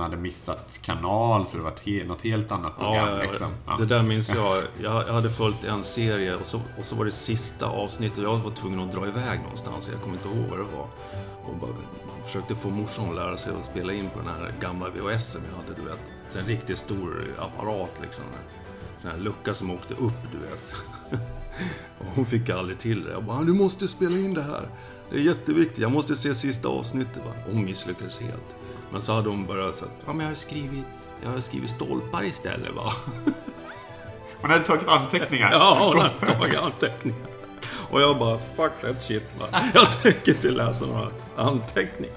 man hade missat kanal så det var he något helt annat program. Ja, liksom. ja. Det där minns jag. Jag hade följt en serie och så, och så var det sista avsnittet och jag var tvungen att dra iväg någonstans. Jag kommer inte ihåg vad det var. Och bara, försökte få morsan att lära sig att spela in på den här gamla VHSen jag hade, du vet. Så en riktigt stor apparat liksom. En sån här lucka som åkte upp, du vet. Och hon fick aldrig till det. Jag bara, du måste spela in det här. Det är jätteviktigt. Jag måste se sista avsnittet. Va? Och hon misslyckades helt. Men så hade hon börjat säga, ja men jag har skrivit, jag har skrivit stolpar istället va. Man hade tagit anteckningar. Ja, hon hade tagit anteckningar. Och jag bara, fuck that shit va. Jag tänker inte läsa några anteckningar.